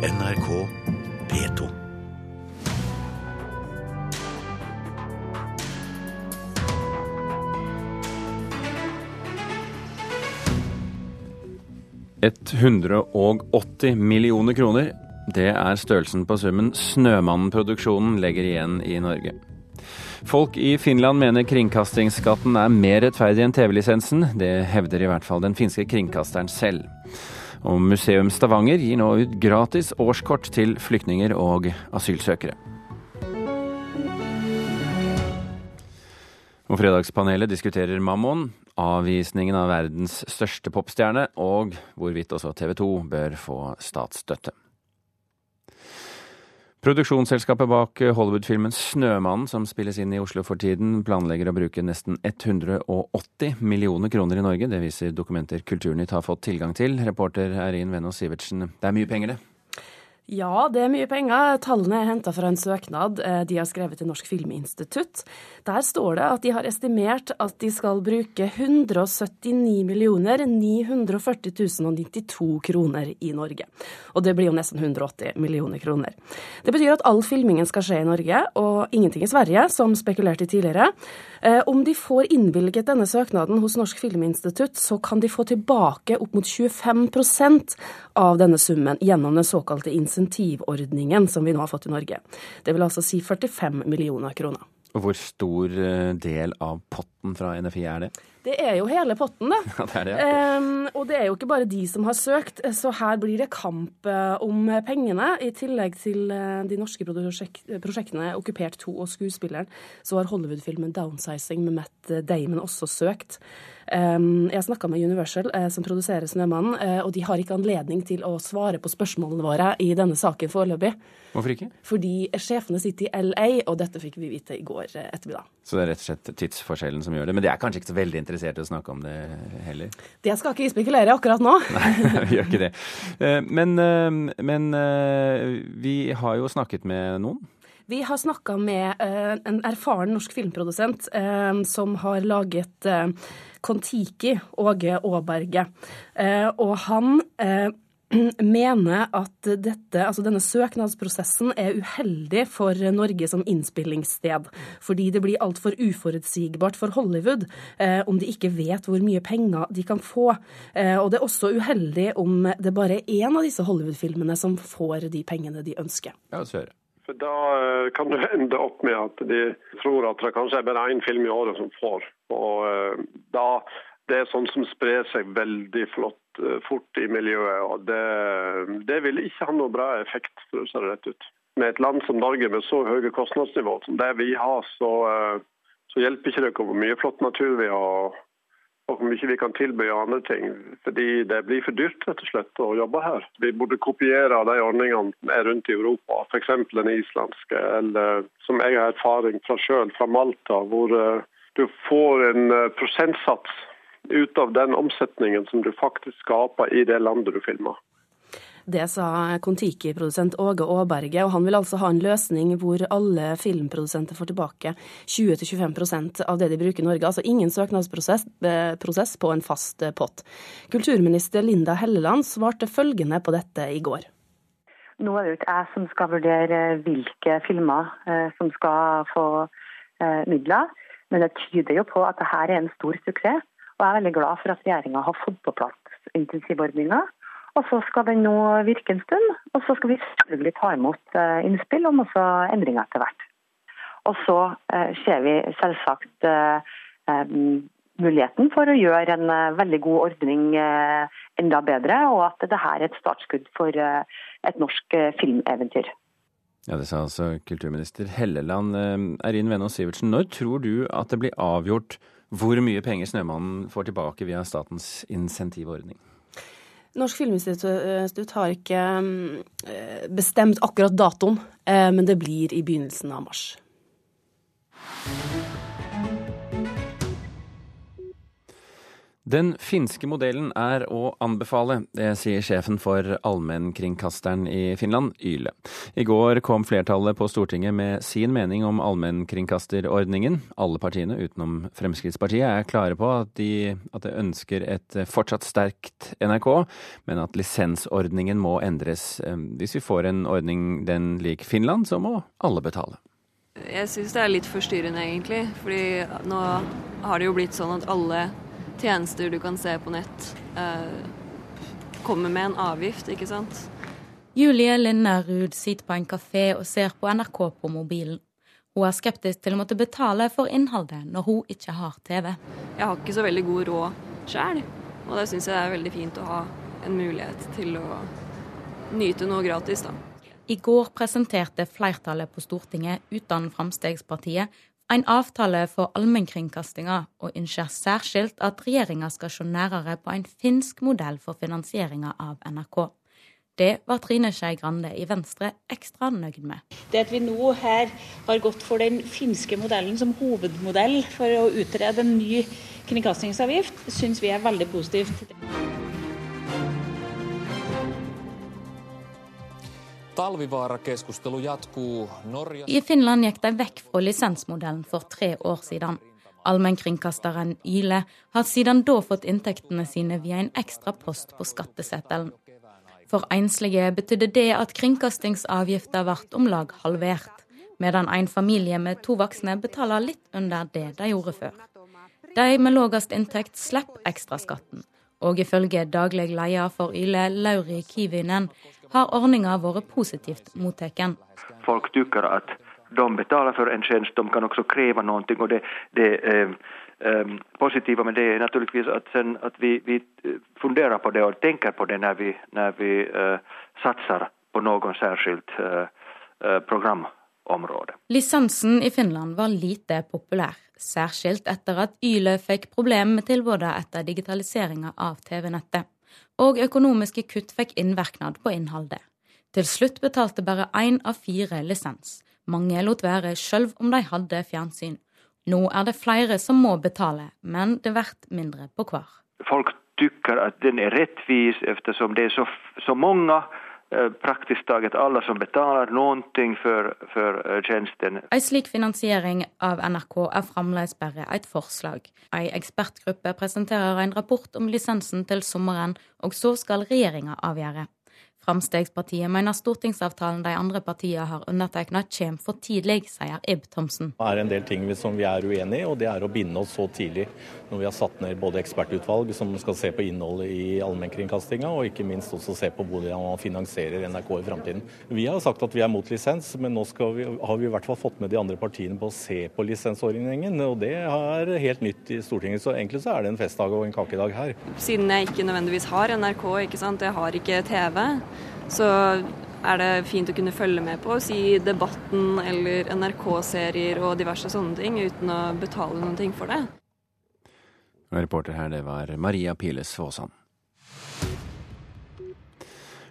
NRK P2. Et 180 millioner kroner. Det er størrelsen på summen Snømannen-produksjonen legger igjen i Norge. Folk i Finland mener kringkastingsskatten er mer rettferdig enn TV-lisensen. Det hevder i hvert fall den finske kringkasteren selv. Og Museum Stavanger gir nå ut gratis årskort til flyktninger og asylsøkere. Og Fredagspanelet diskuterer Mammon, avvisningen av verdens største popstjerne, og hvorvidt også TV 2 bør få statsstøtte. Produksjonsselskapet bak Hollywood-filmen 'Snømannen', som spilles inn i Oslo for tiden, planlegger å bruke nesten 180 millioner kroner i Norge. Det viser dokumenter Kulturnytt har fått tilgang til. Reporter Eirin Venås Sivertsen, det er mye penger, det? Ja, det er mye penger. Tallene er henta fra en søknad eh, de har skrevet til Norsk Filminstitutt. Der står det at de har estimert at de skal bruke 179 millioner 940 092 kroner i Norge. Og det blir jo nesten 180 millioner kroner. Det betyr at all filmingen skal skje i Norge, og ingenting i Sverige, som spekulert i tidligere. Eh, om de får innvilget denne søknaden hos Norsk Filminstitutt, så kan de få tilbake opp mot 25% av denne summen gjennom den såkalte insentivordningen som vi nå har fått i Norge. Det vil altså si 45 millioner kroner. Og Hvor stor eh, del av potten fra NFI er det? Det er jo hele potten, det. Ja, det er det. Um, og det er jo ikke bare de som har søkt, så her blir det kamp eh, om pengene. I tillegg til eh, de norske prosjek prosjektene Okkupert 2 og Skuespilleren, så har Hollywood-filmen 'Downsizing' med Matt Damon også søkt. Um, jeg snakka med Universal, uh, som produserer 'Snømannen', og de har ikke anledning til å svare på spørsmålene våre i denne saken foreløpig. Hvorfor ikke? Fordi sjefene sitter i LA, og dette fikk vi vite i går ettermiddag. Så det er rett og slett tidsforskjellen som gjør det. Men de er kanskje ikke så veldig interessert i å snakke om det heller? Det skal ikke vi spekulere akkurat nå. Nei, vi gjør ikke det. Men, men vi har jo snakket med noen. Vi har snakka med en erfaren norsk filmprodusent som har laget Kon-Tiki, Åge Aaberge. Og han mener at dette, altså denne søknadsprosessen er uheldig for Norge som innspillingssted. Fordi det blir altfor uforutsigbart for Hollywood eh, om de ikke vet hvor mye penger de kan få. Eh, og det er også uheldig om det bare er én av disse Hollywood-filmene som får de pengene de ønsker. Ja, så det. For Da kan du ende opp med at de tror at det kanskje er bare én film i året som får. Og da det er sånn som sprer seg veldig flott fort i miljøet. og det, det vil ikke ha noe bra effekt, for å si det rett ut. Med et land som Norge med så høye kostnadsnivå som det vi har, så, så hjelper ikke det hvor mye flott natur vi har og hvor mye vi kan tilby og andre ting. Fordi det blir for dyrt rett og slett å jobbe her. Vi burde kopiere de ordningene som er rundt i Europa, f.eks. den islandske, eller som jeg har erfaring fra sjøl, fra Malta, hvor du får en prosentsats ut av den omsetningen som du faktisk skaper i det landet du filmer. Det sa Kon-Tiki-produsent Åge Aaberge, og han vil altså ha en løsning hvor alle filmprodusenter får tilbake 20-25% av det de bruker i Norge. Altså ingen søknadsprosess på en fast pott. Kulturminister Linda Helleland svarte følgende på dette i går. Nå er det jo ikke jeg som skal vurdere hvilke filmer som skal få midler, men det tyder jo på at dette er en stor suksess. Og jeg er veldig glad for at regjeringa har fått på plass intensivordninga. Og så skal den nå virke en stund. Og så skal vi selvfølgelig ta imot innspill om også endringer etter hvert. Og så ser vi selvsagt muligheten for å gjøre en veldig god ordning enda bedre, og at dette er et startskudd for et norsk filmeventyr. Ja, Det sa altså kulturminister Helleland. Eirin Venås Sivertsen, når tror du at det blir avgjort hvor mye penger Snømannen får tilbake via statens insentivordning? Norsk Filminstitutt har ikke bestemt akkurat datoen, men det blir i begynnelsen av mars. Den finske modellen er å anbefale, det sier sjefen for allmennkringkasteren i Finland, Yle. I går kom flertallet på Stortinget med sin mening om allmennkringkasterordningen. Alle partiene, utenom Fremskrittspartiet, er klare på at de, at de ønsker et fortsatt sterkt NRK, men at lisensordningen må endres. Hvis vi får en ordning den lik Finland, så må alle betale. Jeg syns det er litt forstyrrende, egentlig. Fordi nå har det jo blitt sånn at alle tjenester du kan se på nett, eh, kommer med en avgift, ikke sant. Julie Linnerud sitter på en kafé og ser på NRK på mobilen. Hun er skeptisk til å måtte betale for innholdet når hun ikke har TV. Jeg har ikke så veldig god råd sjøl, og da syns jeg det er veldig fint å ha en mulighet til å nyte noe gratis, da. I går presenterte flertallet på Stortinget uten Fremskrittspartiet en avtale for allmennkringkastinga, og ønsker særskilt at regjeringa skal se nærere på en finsk modell for finansieringa av NRK. Det var Trine Skei Grande i Venstre ekstra nøyd med. Det at vi nå her har gått for den finske modellen som hovedmodell for å utrede en ny kringkastingsavgift, syns vi er veldig positivt. I Finland gikk de vekk fra lisensmodellen for tre år siden. Allmennkringkasteren Yle har siden da fått inntektene sine via en ekstra post på skatteseddelen. For enslige betydde det at kringkastingsavgifter ble om lag halvert, medan en familie med to voksne betaler litt under det de gjorde før. De med lavest inntekt slipper ekstraskatten, og ifølge daglig leder for Yle, Lauri Kivinen, har ordninga vært positivt mottatt. Folk tykker at de betaler for en tjeneste, de kan også kreve noe. og det, det eh, eh, positive med det er naturligvis at, sen, at vi, vi, funderer på det og tenker på det når vi, når vi eh, satser på noen særskilt eh, programområde. Lisensen i Finland var lite populær, særskilt etter at Yle fikk problemer med tilbudet etter digitaliseringa av TV-nettet og økonomiske kutt fikk innvirkning på innholdet. Til slutt betalte bare én av fire lisens. Mange lot være sjøl om de hadde fjernsyn. Nå er det flere som må betale, men det blir mindre på hver. Folk tykker at den er rettvis, eftersom det er så, så mange Eh, praktisk taget alle som betaler noe for, for eh, tjenesten. En slik finansiering av NRK er fremdeles bare et forslag. En ekspertgruppe presenterer en rapport om lisensen til sommeren, og så skal regjeringa avgjøre. Fremskrittspartiet mener stortingsavtalen de andre partiene har undertegnet kommer for tidlig, sier Ib Thomsen. Det er en del ting som vi er uenig i, og det er å binde oss så tidlig. Når vi har satt ned både ekspertutvalg som skal se på innholdet i allmennkringkastinga, og ikke minst også se på hvordan man finansierer NRK i framtiden. Vi har sagt at vi er mot lisens, men nå vi, har vi i hvert fall fått med de andre partiene på å se på lisensordningen. Og det er helt nytt i Stortinget. Så egentlig så er det en festdag og en kakedag her. Siden jeg ikke nødvendigvis har NRK, ikke sant, jeg har ikke TV så er det fint å kunne følge med på, si Debatten eller NRK-serier og diverse sånne ting, uten å betale noen ting for det. Reporter her, det var Maria Piles Våsan.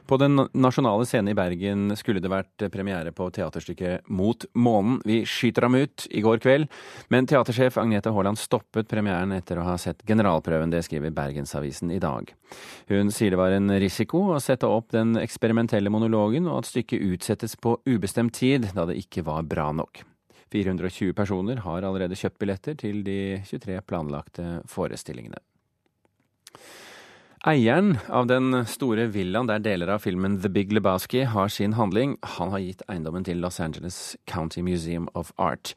På Den nasjonale scenen i Bergen skulle det vært premiere på teaterstykket Mot månen. Vi skyter ham ut i går kveld, men teatersjef Agnete Haaland stoppet premieren etter å ha sett generalprøven. Det skriver Bergensavisen i dag. Hun sier det var en risiko å sette opp den eksperimentelle monologen, og at stykket utsettes på ubestemt tid, da det ikke var bra nok. 420 personer har allerede kjøpt billetter til de 23 planlagte forestillingene. Eieren av den store villaen der deler av filmen The Big Lebowski har sin handling, han har gitt eiendommen til Los Angeles County Museum of Art.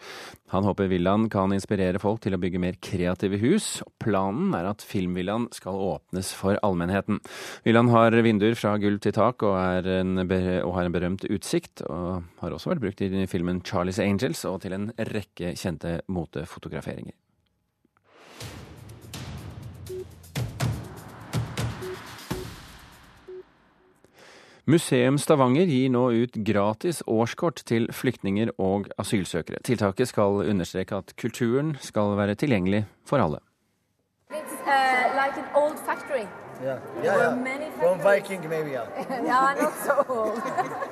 Han håper villaen kan inspirere folk til å bygge mer kreative hus. Planen er at filmvillaen skal åpnes for allmennheten. Villaen har vinduer fra gulv til tak og, og har en berømt utsikt, og har også vært brukt i filmen Charlie's Angels og til en rekke kjente motefotograferinger. Museum Stavanger gir nå ut gratis årskort til flyktninger og asylsøkere. Tiltaket skal understreke at kulturen skal være tilgjengelig for alle. It's uh, like an old factory. Yeah, yeah, yeah. From Viking, maybe. Yeah. yeah, not so old.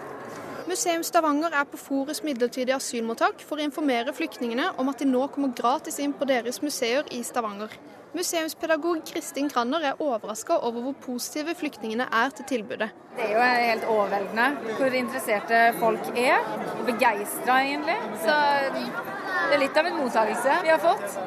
Museum Stavanger er på Forus midlertidige asylmottak for å informere flyktningene om at de nå kommer gratis inn på deres museer i Stavanger. Museumspedagog Kristin Kranner er overraska over hvor positive flyktningene er til tilbudet. Det er jo helt overveldende hvor interesserte folk er. Og Begeistra, egentlig. Så det er litt av en mottakelse vi har fått.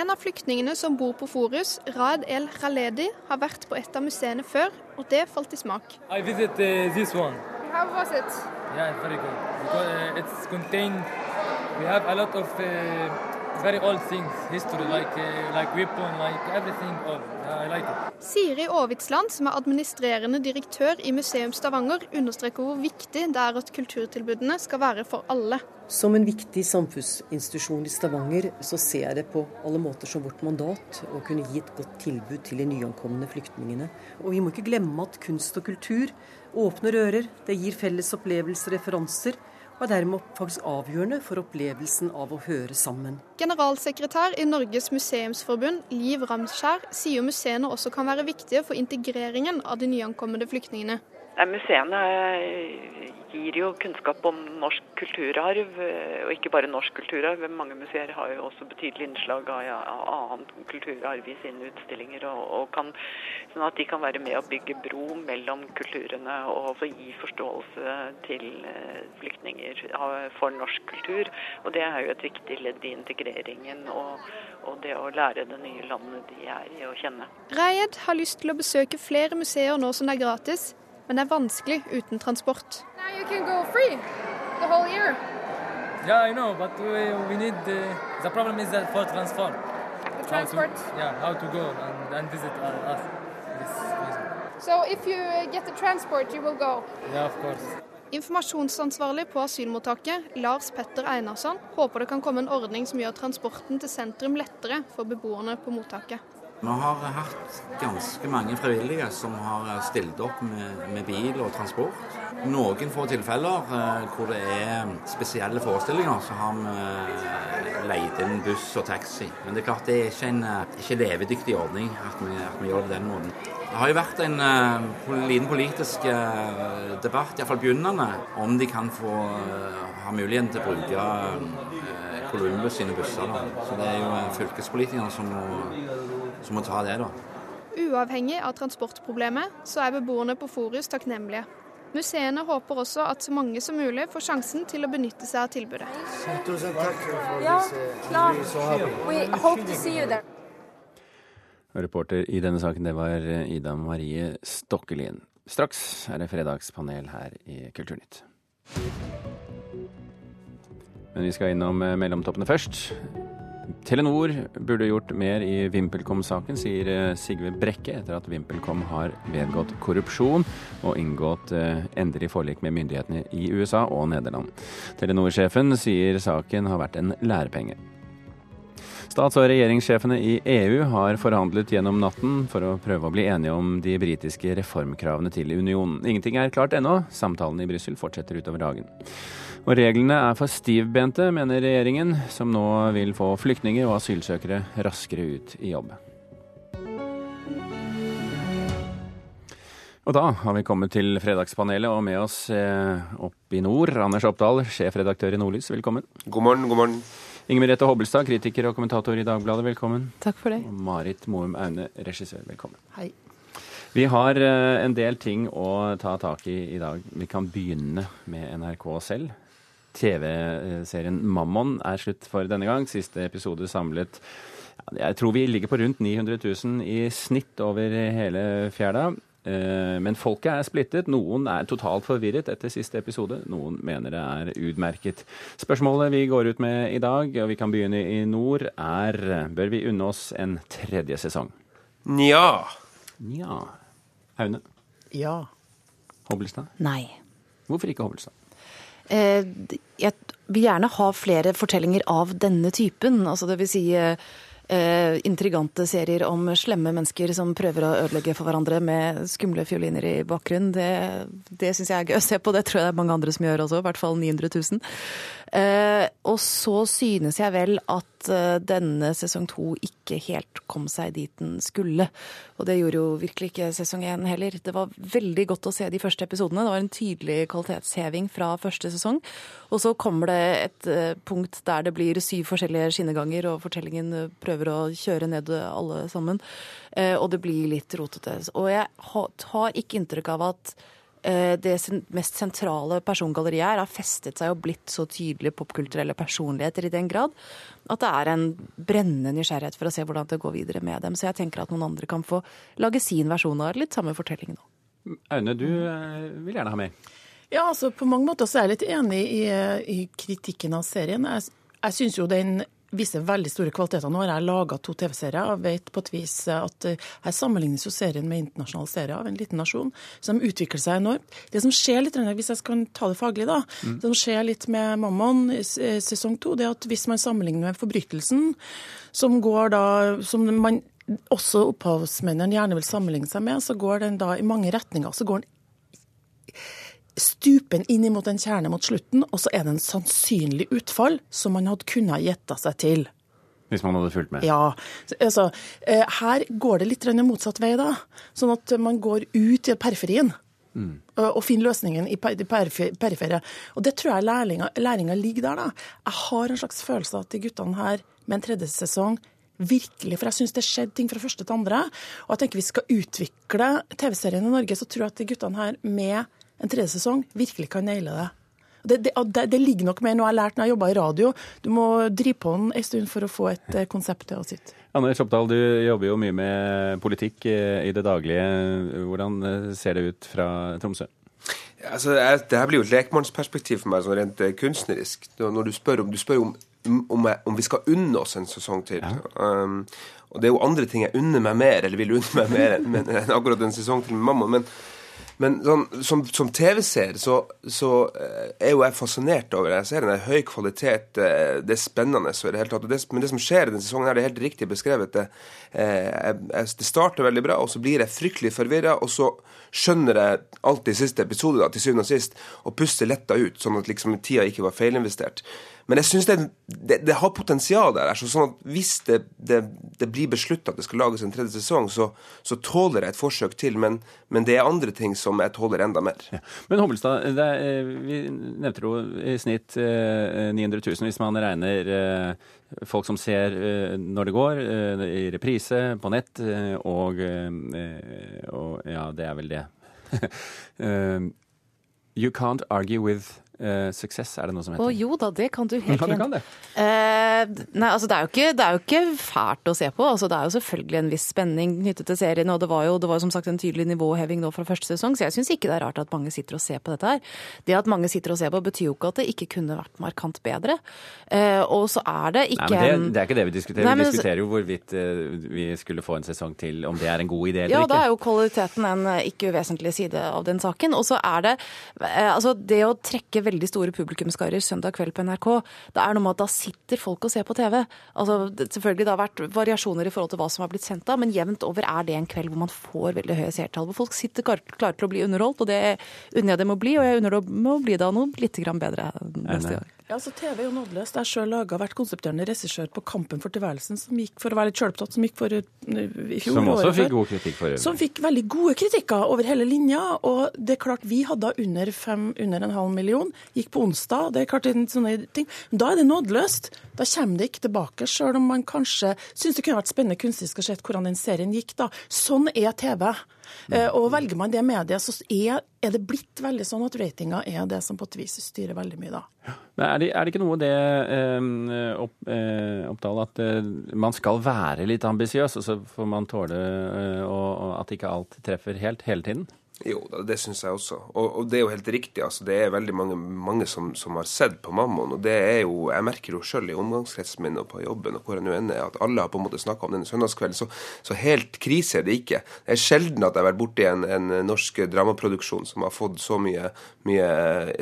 En av flyktningene som bor på Forus, Raed El Khaledi, har vært på et av museene før, og det falt i smak. I visit uh, this one. How was it? Yeah, it's very good because uh, it's contained. We have a lot of uh, very old things, history, like uh, like weapon, like everything old. I like it. Siri Aavitsland, som er administrerende direktør i Museum Stavanger, understreker hvor viktig det er at kulturtilbudene skal være for alle. Som en viktig samfunnsinstitusjon i Stavanger, så ser jeg det på alle måter som vårt mandat å kunne gi et godt tilbud til de nyankomne flyktningene. Og vi må ikke glemme at kunst og kultur åpner ører, det gir felles opplevelser, referanser, og er dermed faktisk avgjørende for opplevelsen av å høre sammen. Generalsekretær i Norges museumsforbund, Liv Ramskjær, sier museene også kan være viktige for integreringen av de nyankomne flyktningene. Museene gir jo kunnskap om norsk kulturarv, og ikke bare norsk kulturarv. Mange museer har jo også betydelig innslag av, annen kulturarv i sine utstillinger. Og, og kan, sånn at de kan være med å bygge bro mellom kulturene og også gi forståelse til flyktninger for norsk kultur. Og det er jo et viktig ledd i integreringen og, og det å lære det nye landet de er i å kjenne. Rayed har lyst til å besøke flere museer nå som det er gratis men det er vanskelig uten transport. Yeah, I know, but we, we need the problem is that for transport. The transport. How to, yeah, how to go and, and visit us. This. So if you get the transport, you will go. Yeah, of course. Informasjonsansvarlig på asylmottaket, Lars Petter Einarsson, håper det kan komme en ordning som gjør transporten til sentrum lettere for beboerne på mottaket. Vi har hatt ganske mange frivillige som har stilt opp med, med bil og transport. Noen få tilfeller eh, hvor det er spesielle forestillinger, så har vi leid inn buss og taxi. Men det er klart det er ikke en ikke levedyktig ordning at vi, at vi gjør det den måten. Det har jo vært en eh, liten politisk uh, debatt, iallfall begynnende, om de kan få uh, ha muligheten til å bruke Columbus sine busser. Da. Så det er jo fylkespolitikerne som må, som må ta det, da. Uavhengig av transportproblemet, så er beboerne på Forus takknemlige. Museene håper også at så mange som mulig får sjansen til å benytte seg av tilbudet. Tusen takk ja, klart. We hope to see you there. Reporter i denne saken, det var Ida Marie Stokkelien. Straks er det fredagspanel her i Kulturnytt. Men vi skal innom mellomtoppene først. Telenor burde gjort mer i VimpelCom-saken, sier Sigve Brekke, etter at VimpelCom har vedgått korrupsjon og inngått endelig forlik med myndighetene i USA og Nederland. Telenor-sjefen sier saken har vært en lærepenge. Stats- og regjeringssjefene i EU har forhandlet gjennom natten for å prøve å bli enige om de britiske reformkravene til unionen. Ingenting er klart ennå. Samtalene i Brussel fortsetter utover dagen. Og reglene er for stivbente, mener regjeringen, som nå vil få flyktninger og asylsøkere raskere ut i jobb. Og da har vi kommet til Fredagspanelet, og med oss eh, opp i nord, Anders Oppdal, sjefredaktør i Nordlys, velkommen. God morgen, god morgen. Inger Merete Hobbelstad, kritiker og kommentator i Dagbladet, velkommen. Takk for det. Og Marit Moum Aune, regissør, velkommen. Hei. Vi har eh, en del ting å ta tak i i dag. Vi kan begynne med NRK selv. TV-serien Mammon er slutt for denne gang. Siste episode samlet Jeg tror vi ligger på rundt 900 000 i snitt over hele fjæra. Men folket er splittet. Noen er totalt forvirret etter siste episode. Noen mener det er utmerket. Spørsmålet vi går ut med i dag, og vi kan begynne i nord, er bør vi unne oss en tredje sesong? Nja. Nja. Aune? Ja. Hobbelstad? Nei. Hvorfor ikke Hobbelstad? Eh, jeg vil gjerne ha flere fortellinger av denne typen. Altså vil si eh, intrigante serier om slemme mennesker som prøver å ødelegge for hverandre med skumle fioliner i bakgrunnen. Det, det syns jeg er gøy å se på. Det tror jeg det er mange andre som gjør også. I hvert fall 900 000. Eh, og så synes jeg vel at eh, denne sesong to ikke helt kom seg dit den skulle. Og det gjorde jo virkelig ikke sesong én heller. Det var veldig godt å se de første episodene. Det var en tydelig kvalitetsheving fra første sesong. Og så kommer det et eh, punkt der det blir syv forskjellige skinneganger, og fortellingen prøver å kjøre ned alle sammen. Og det blir litt rotete. Og jeg har ikke inntrykk av at det mest sentrale persongalleriet her har festet seg og blitt så tydelig popkulturelle personligheter i den grad at det er en brennende nysgjerrighet for å se hvordan det går videre med dem. Så jeg tenker at noen andre kan få lage sin versjon av litt samme fortelling nå. Aune, du eh, vil gjerne ha med. Ja, altså På mange måter så er jeg litt enig i, i kritikken av serien. Jeg, jeg syns jo den viser veldig store kvaliteter. Nå har jeg laga to TV-serier og vet på et vis at eh, her sammenlignes jo serien med internasjonale serier av en liten nasjon. Så de utvikler seg enormt. Det som skjer litt, hvis jeg skal ta det faglig, da, mm. det som skjer litt med Mammon i sesong to, det er at hvis man sammenligner med forbrytelsen, som går da som man også opphavsmennene gjerne vil sammenligne seg med, så går den da i mange retninger. Så går den stuper inn mot en kjerne mot slutten, og så er det en sannsynlig utfall som man hadde kunnet gjette seg til. Hvis man hadde fulgt med? Ja. Altså, eh, her går det litt motsatt vei, da. Sånn at man går ut i periferien. Mm. Og finner løsningen i det perifere. Og det tror jeg læringa ligger der. da. Jeg har en slags følelse av at de guttene her med en tredje sesong virkelig, for jeg syns det skjedde ting fra første til andre. Og jeg tenker vi skal utvikle TV-serien i Norge, så tror jeg at de guttene her med en tredje sesong virkelig kan naile det. Det, det, det, ligger nok mer noe jeg har lært når jeg jobba i radio. Du må drive på den en stund for å få et eh, konsept til å sitte. Anders Oppdal, du jobber jo mye med politikk eh, i det daglige. Hvordan eh, ser det ut fra Tromsø? Ja, altså, det her blir jo et lekmannsperspektiv for meg, sånn rent kunstnerisk. Når du spør om, du spør om, om, jeg, om vi skal unne oss en sesong til. Ja. Um, og det er jo andre ting jeg unner meg mer, eller vil unne meg mer enn akkurat en sesong til med mamma. men men sånn, som, som TV-seer så, så, eh, er jo jeg fascinert over det. Jeg ser den er høy kvalitet, eh, det er spennende. Så det tatt, det, men det som skjer i denne sesongen, her, det er helt riktig beskrevet. Det, eh, det starter veldig bra, og så blir jeg fryktelig forvirra, og så skjønner jeg alt i siste episode, da, til syvende og sist, og puster letta ut, sånn at liksom tida ikke var feilinvestert. Men jeg syns det, det, det, har potensial der. Altså, sånn at Hvis det, det blir beslutta at det skal lages en tredje sesong, så, så, tåler jeg et forsøk til. Men, men, det er andre ting som jeg tåler enda mer. Ja. Men Hobbelstad, vi nevnte jo i snitt 900 eh, 000 hvis man regner eh, folk som ser eh, når det går, i reprise, på nett, og, og ja, det er vel det. you can't argue with Uh, suksess, er det noe som heter. Å jo da, det kan du helt fint. Ja. Uh, nei, altså det er, ikke, det er, jo ikke, fælt å se på. Altså, det er jo selvfølgelig en viss spenning knyttet til serien. Og det var jo, det var som sagt en tydelig nivåheving nå fra første sesong, så jeg syns ikke det er rart at mange sitter og ser på dette her. Det at mange sitter og ser på, betyr jo ikke at det ikke kunne vært markant bedre. Uh, og så er det ikke Nei, men det, det, er ikke det vi diskuterer. Nei, men, vi diskuterer jo hvorvidt vi skulle få en sesong til, om det er en god idé eller ja, ikke. Ja, da er jo kvaliteten en ikke uvesentlig side av den saken. Og så er det altså det å trekke veldig store publikumskarer søndag kveld på NRK. Det er noe med at da sitter folk og ser på TV. Altså, selvfølgelig det har vært variasjoner i forhold til hva som har blitt sendt da, men jevnt over er det en kveld hvor man får veldig høye seertall. Hvor folk sitter klare til å bli underholdt, og det unner jeg dem å bli. Og jeg unner dem å bli da noe litt bedre neste gang. Ja, altså TV er jo nådeløst. Jeg sjøl vært konsepterende regissør på Kampen for tilværelsen, som gikk for å være litt sjølopptatt, som gikk for uh, i fjor. Som også fikk god kritikk for øvrig. Som fikk veldig gode kritikker over hele linja. Og det er klart, vi hadde under, fem, under en halv million. Gikk på onsdag. Det er klart en sånne ting. Men da er det nådeløst. Da kommer det ikke tilbake, sjøl om man kanskje syns det kunne vært spennende kunstnerisk å se hvordan den serien gikk. da. Sånn er TV. Eh, og velger man det mediet, så er, er, det blitt veldig sånn at ratinga er det som på et vis styrer veldig mye da. Men er det, er det ikke noe det, eh, opp, eh, Oppdal, at eh, man skal være litt ambisiøs, og så får man tåle eh, og, at ikke alt treffer helt hele tiden? Jo, det syns jeg også. Og, og, det er jo helt riktig. altså Det er veldig mange, mange som, som, har sett på Mammon. Og det er jo, jeg merker jo sjøl i omgangskretsen min og på jobben og hvor jeg nå ender, at alle har på en måte snakka om denne søndagskvelden. Så, så, helt krise er det ikke. Det er sjelden at jeg har vært borti en, en norsk dramaproduksjon som har fått så mye, mye,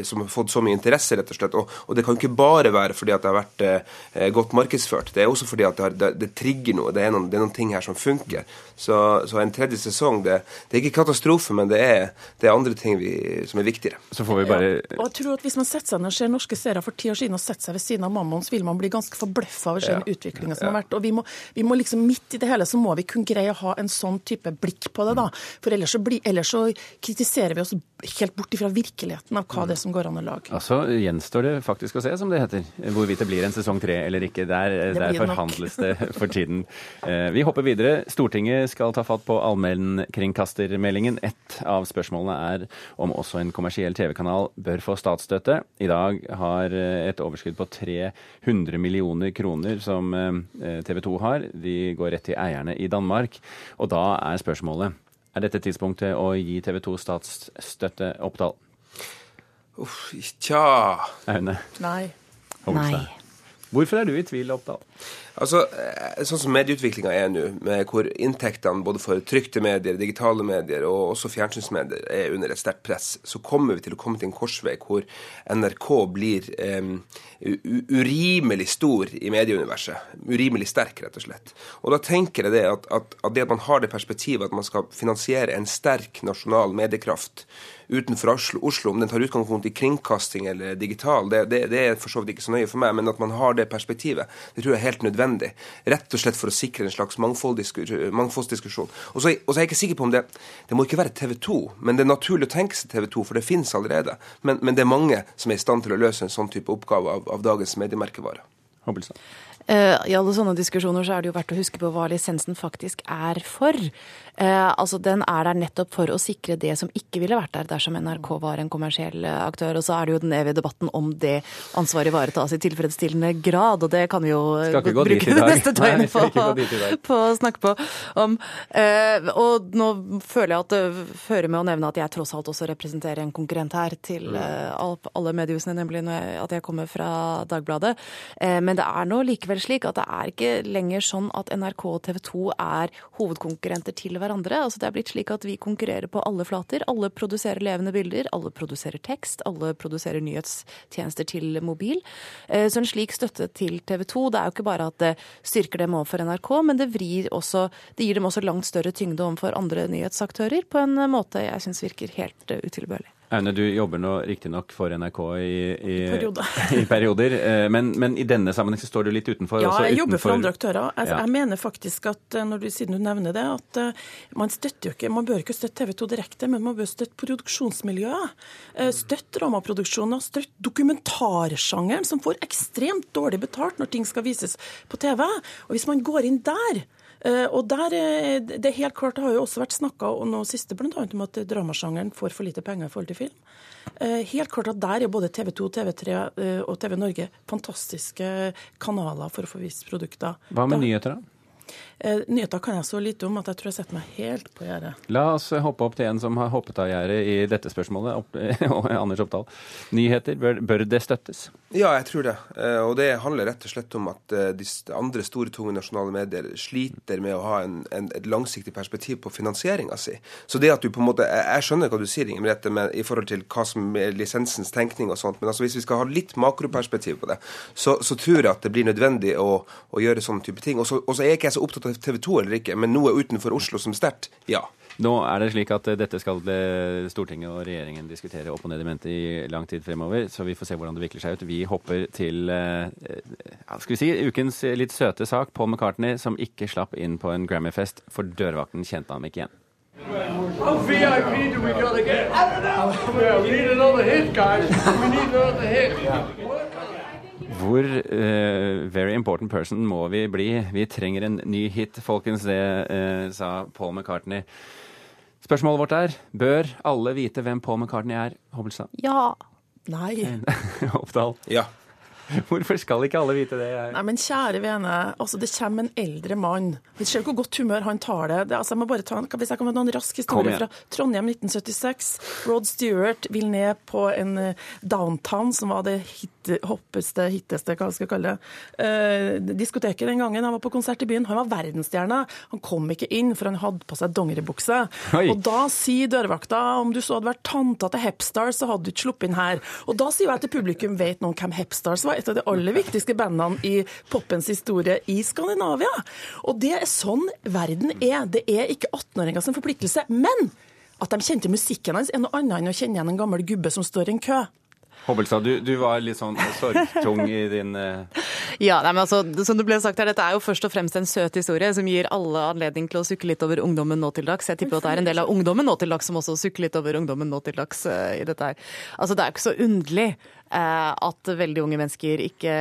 som har fått så mye interesse, rett og slett. Og, og det kan ikke bare være fordi at det har vært eh, godt markedsført. Det er også fordi at det, har, det, det trigger noe. Det er, noen, det er, noen, ting her som funker. Så, så en tredje sesong, det, det er ikke katastrofe, men det er er, det er andre ting vi, som er viktigere. Så får vi bare... Ja. Og jeg tror at Hvis man setter seg ned og ser norske serier for ti år siden og setter seg ved siden av mammaen, så vil man bli ganske forbløffa over den ja. utviklinga som har vært. Og vi må, vi må, liksom Midt i det hele så må vi kunne greie å ha en sånn type blikk på det. da. For ellers så, bli, ellers så kritiserer vi oss helt bort ifra virkeligheten av hva det er som går an å lage. Altså gjenstår det faktisk å se, som det heter. Hvorvidt det blir en sesong tre eller ikke. Der, der forhandles det for tiden. Eh, vi hopper videre. Stortinget skal ta fatt på allmennkringkastermeldingen. Et av spørsmålene er om også en kommersiell TV-kanal bør få statsstøtte. I dag har eh, et overskudd på 300 millioner kroner som eh, TV 2 har. De går rett til eierne i Danmark. Og da er spørsmålet er dette tidspunktet å gi TV 2 statsstøtte, Oppdal? Uff, tja Aune? Nei. Nei. Hvorfor er du i tvil, Oppdal? Altså, eh, Sånn som medieutviklinga er nå, med hvor inntektene både for trykte medier, digitale medier og også fjernsynsmedier er under et sterkt press, så kommer vi til å komme til en korsvei hvor NRK blir um, urimelig stor i medieuniverset. Urimelig sterk, rett og slett. Og da tenker jeg det at, at, at det at man har det perspektivet at man skal finansiere en sterk nasjonal mediekraft utenfor Oslo, om den tar utgangspunkt i kringkasting eller digital, det, det, det er for så vidt ikke så nøye for meg, men at man har det perspektivet, det tror jeg er helt nødvendig. Rett og slett for å sikre en slags mangfoldsdiskusjon. Og så, er jeg ikke sikker på om det Det må ikke være TV 2, men det er naturlig å tenke seg TV 2, for det finnes allerede. Men, men, det er mange som er i stand til å løse en sånn type oppgave av, av dagens mediemerkevare. Hobbelstad. Uh, I alle sånne diskusjoner så er det jo verdt å huske på hva lisensen faktisk er for. Uh, altså Den er der nettopp for å sikre det som ikke ville vært der dersom NRK var en kommersiell eh, aktør. Og så er det jo den evige debatten om det ansvaret ivaretas i tilfredsstillende grad. Og det kan vi jo bruke det neste døgnet på, på, å snakke på om. Og nå føler jeg at det fører med å nevne at jeg tross alt også representerer en konkurrent her til alle mediehusene, nemlig at jeg kommer fra Dagbladet. men det er nå likevel vel slik at det er ikke lenger sånn at NRK og TV 2 er hovedkonkurrenter til hverandre. Altså det er blitt slik at vi konkurrerer på alle flater. Alle produserer levende bilder, alle produserer tekst, alle produserer nyhetstjenester til mobil. Eh, så en slik støtte til TV 2, det er jo ikke bare at det styrker dem overfor NRK, men det, også, det gir dem også langt større tyngde overfor andre nyhetsaktører på en måte jeg syns virker helt eh, utilbørlig. Aune, du jobber nå riktignok for NRK i, i, Periode. i perioder, eh, men, men, i denne sammenheng så står du litt utenfor? Ja, jeg jobber for andre aktører. Jeg, ja. jeg mener faktisk at eh, når du, siden du nevner det, at uh, man støtter jo ikke Man bør ikke støtte TV 2 direkte, men man bør støtte produksjonsmiljøet. Støtte dramaproduksjoner, støtte dokumentarsjangeren, som får ekstremt dårlig betalt når ting skal vises på TV. Og hvis man går inn der Eh, og der, Det er helt klart, det har jo også vært snakka noe siste blant annet om at dramasjangeren får for lite penger i forhold til film. Eh, helt klart at der er både TV 2, TV3 eh, og TV Norge fantastiske kanaler for å få vist produkter. Hva med da, nyheter, da? Eh, nyheter kan jeg så lite om at jeg tror jeg setter meg helt på gjerdet. La oss hoppe opp til en som har hoppet av gjerdet i dette spørsmålet. Opp, Anders Oppdal. Nyheter, bør, bør, det støttes? Ja, jeg tror det. Eh, og det handler rett og slett om at eh, de andre store, tunge nasjonale medier sliter med å ha en, en, et langsiktig perspektiv på finansieringa si. Så det at du på en måte Jeg skjønner hva du sier, Inger Merete, i forhold til hva som er lisensens tenkning og sånt, men altså hvis vi skal ha litt makroperspektiv på det, så, så tror jeg at det blir nødvendig å, å gjøre sånne type ting. Og så er jeg ikke så opptatt av TV 2 eller ikke, men noe utenfor Oslo som sterkt, ja. Nå er det slik at dette skal Stortinget og regjeringen diskutere opp og ned i mente i lang tid fremover, så vi får se hvordan det vikler seg ut. Vi hopper til ja, skal vi si, ukens litt søte sak. Paul McCartney som ikke slapp inn på en Grammy-fest, for dørvakten kjente ham ikke igjen. How VIP do we gotta get? I don't know. Yeah, we need another hit, guys. We need another hit. Hvor uh, very important person må vi bli? Vi trenger en ny hit, folkens. Det uh, sa Paul McCartney. Spørsmålet vårt er bør alle vite hvem Paul McCartney er, Hobbelstad? Ja. Nei. Oppdal? Ja. Hvorfor skal ikke alle vite det? Nei, men kjære vene, altså det kommer en eldre mann. Vi ser hvor godt humør han tar det. det altså, jeg må bare ta, Hvis jeg kan få en rask historie fra Trondheim 1976. Rod Stewart vil ned på en eh, downtown, som var det hit, hoppeste, hitteste, hva skal jeg kalle det, eh, diskoteket den gangen. Han var på konsert i byen. Han var verdensstjerne. Han kom ikke inn, for han hadde på seg dongeribukse. Og da sier dørvakta om du så hadde vært tanta til Hepstars, så hadde du ikke sluppet inn her. Og da sier jeg til publikum vet noen hvem Hepstars var et av de aller viktigste bandene i poppens historie i Skandinavia. Og det er sånn verden er. Det er ikke 18-åringer som forpliktelse. Men at de kjente musikken hans, er noe annet enn å kjenne igjen en gammel gubbe som står i en kø. Hobbelstad, du, du, var litt sånn sorgtung i din uh... Ja, nei, men altså, som det ble sagt her, dette er jo først og fremst en søt historie som gir alle anledning til å sukke litt over ungdommen nå til dags. Jeg tipper at det er en del av ungdommen nå til dags som også sukker litt over ungdommen nå til dags uh, i dette her. Altså, det er jo ikke så underlig at veldig unge mennesker ikke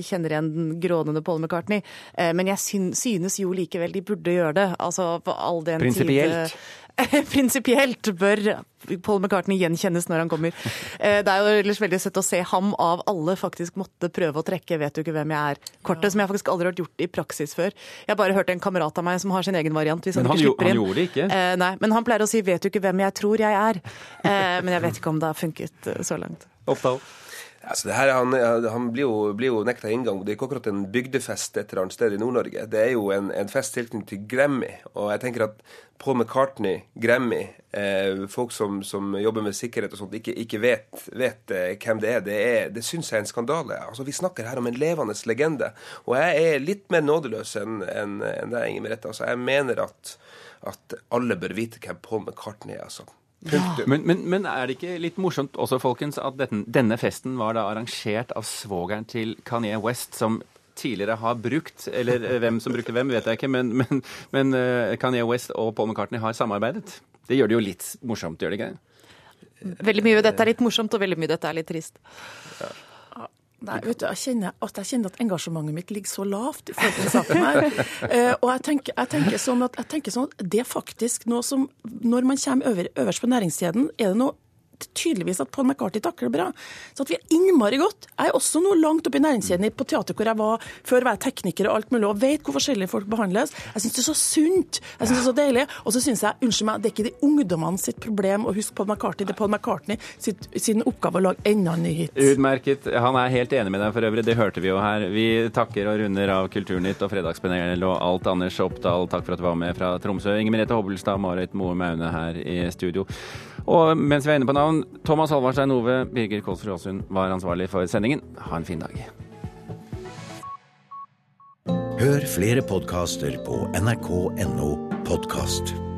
kjenner igjen den grånende Paul McCartney. men jeg synes jo likevel de burde gjøre det. Altså, på all den tid Prinsipielt bør Paul McCartney gjenkjennes når han kommer. Eh, det er jo ellers veldig søtt å se ham av alle faktisk måtte prøve å trekke 'vet du ikke hvem jeg er'-kortet, ja. som jeg faktisk aldri har gjort i praksis før. Jeg har bare hørt en kamerat av meg som har sin egen variant. men han, han, han gjorde det ikke? Eh, nei, men han pleier å si 'vet du ikke hvem jeg tror jeg er'. Eh, men jeg vet ikke om det har funket eh, så langt. Oppdal. Altså, her, han, han blir, jo, blir jo nekta inngang. Det er ikke akkurat en bygdefest et eller annet sted i Nord-Norge. Det er jo en, en fest tilknyttet til Grammy. Og jeg tenker at Paul McCartney, Grammy, eh, folk som, som, jobber med sikkerhet og sånt, ikke, ikke vet, vet eh, hvem det er, det, er, det syns jeg er en skandale. Altså, Vi snakker her om en levende legende. Og jeg er litt mer nådeløs enn en, en deg, Inger Merete. Altså, jeg mener at, at alle bør vite hvem Paul McCartney er. altså. Ja. Men, men, men, er det ikke litt morsomt også, folkens, at dette, denne festen var da arrangert av svogeren til Kanye West, som tidligere har brukt, eller eh, hvem som brukte hvem, vet jeg ikke, men, men, men uh, Kanye West og Paul McCartney har samarbeidet. Det gjør det jo litt morsomt, gjør det ikke? Veldig mye av dette er litt morsomt, og veldig mye av dette er litt trist. Ja. Nei, vet du, jeg kjenner, at jeg kjenner at engasjementet mitt ligger så lavt i forhold til saken her. Uh, og jeg tenker, jeg, tenker sånn at, jeg tenker, sånn at, det er faktisk noe som Når man kommer øver, øverst på næringskjeden, er det noe tydeligvis at Paul McCarthy takler bra. Så at vi er innmari godt. Jeg er også nå langt oppe i næringskjeden på teater hvor jeg var før var jeg tekniker og alt mulig, og vet hvor forskjellige folk behandles. Jeg syns det er så sunt. Jeg synes det er så deilig. Og så syns jeg, unnskyld meg, det er ikke de ungdommene sitt problem å huske Paul McCartney. Det er Paul McCartney sitt, sin oppgave å lage enda en ny hit. Utmerket. Han er helt enig med deg for øvrig, det hørte vi jo her. Vi takker og runder av Kulturnytt og Fredagspanelet og alt. Anders Oppdal, takk for at du var med fra Tromsø. Inger Merete Hobbelstad, Marit Moe Maune her i studio. Og mens vi er inne på navn, Thomas Halvarstein Ove, Birger Kolsrud Aasund var ansvarlig for sendingen. Ha en fin dag. Hør flere podkaster på nrk.no podkast.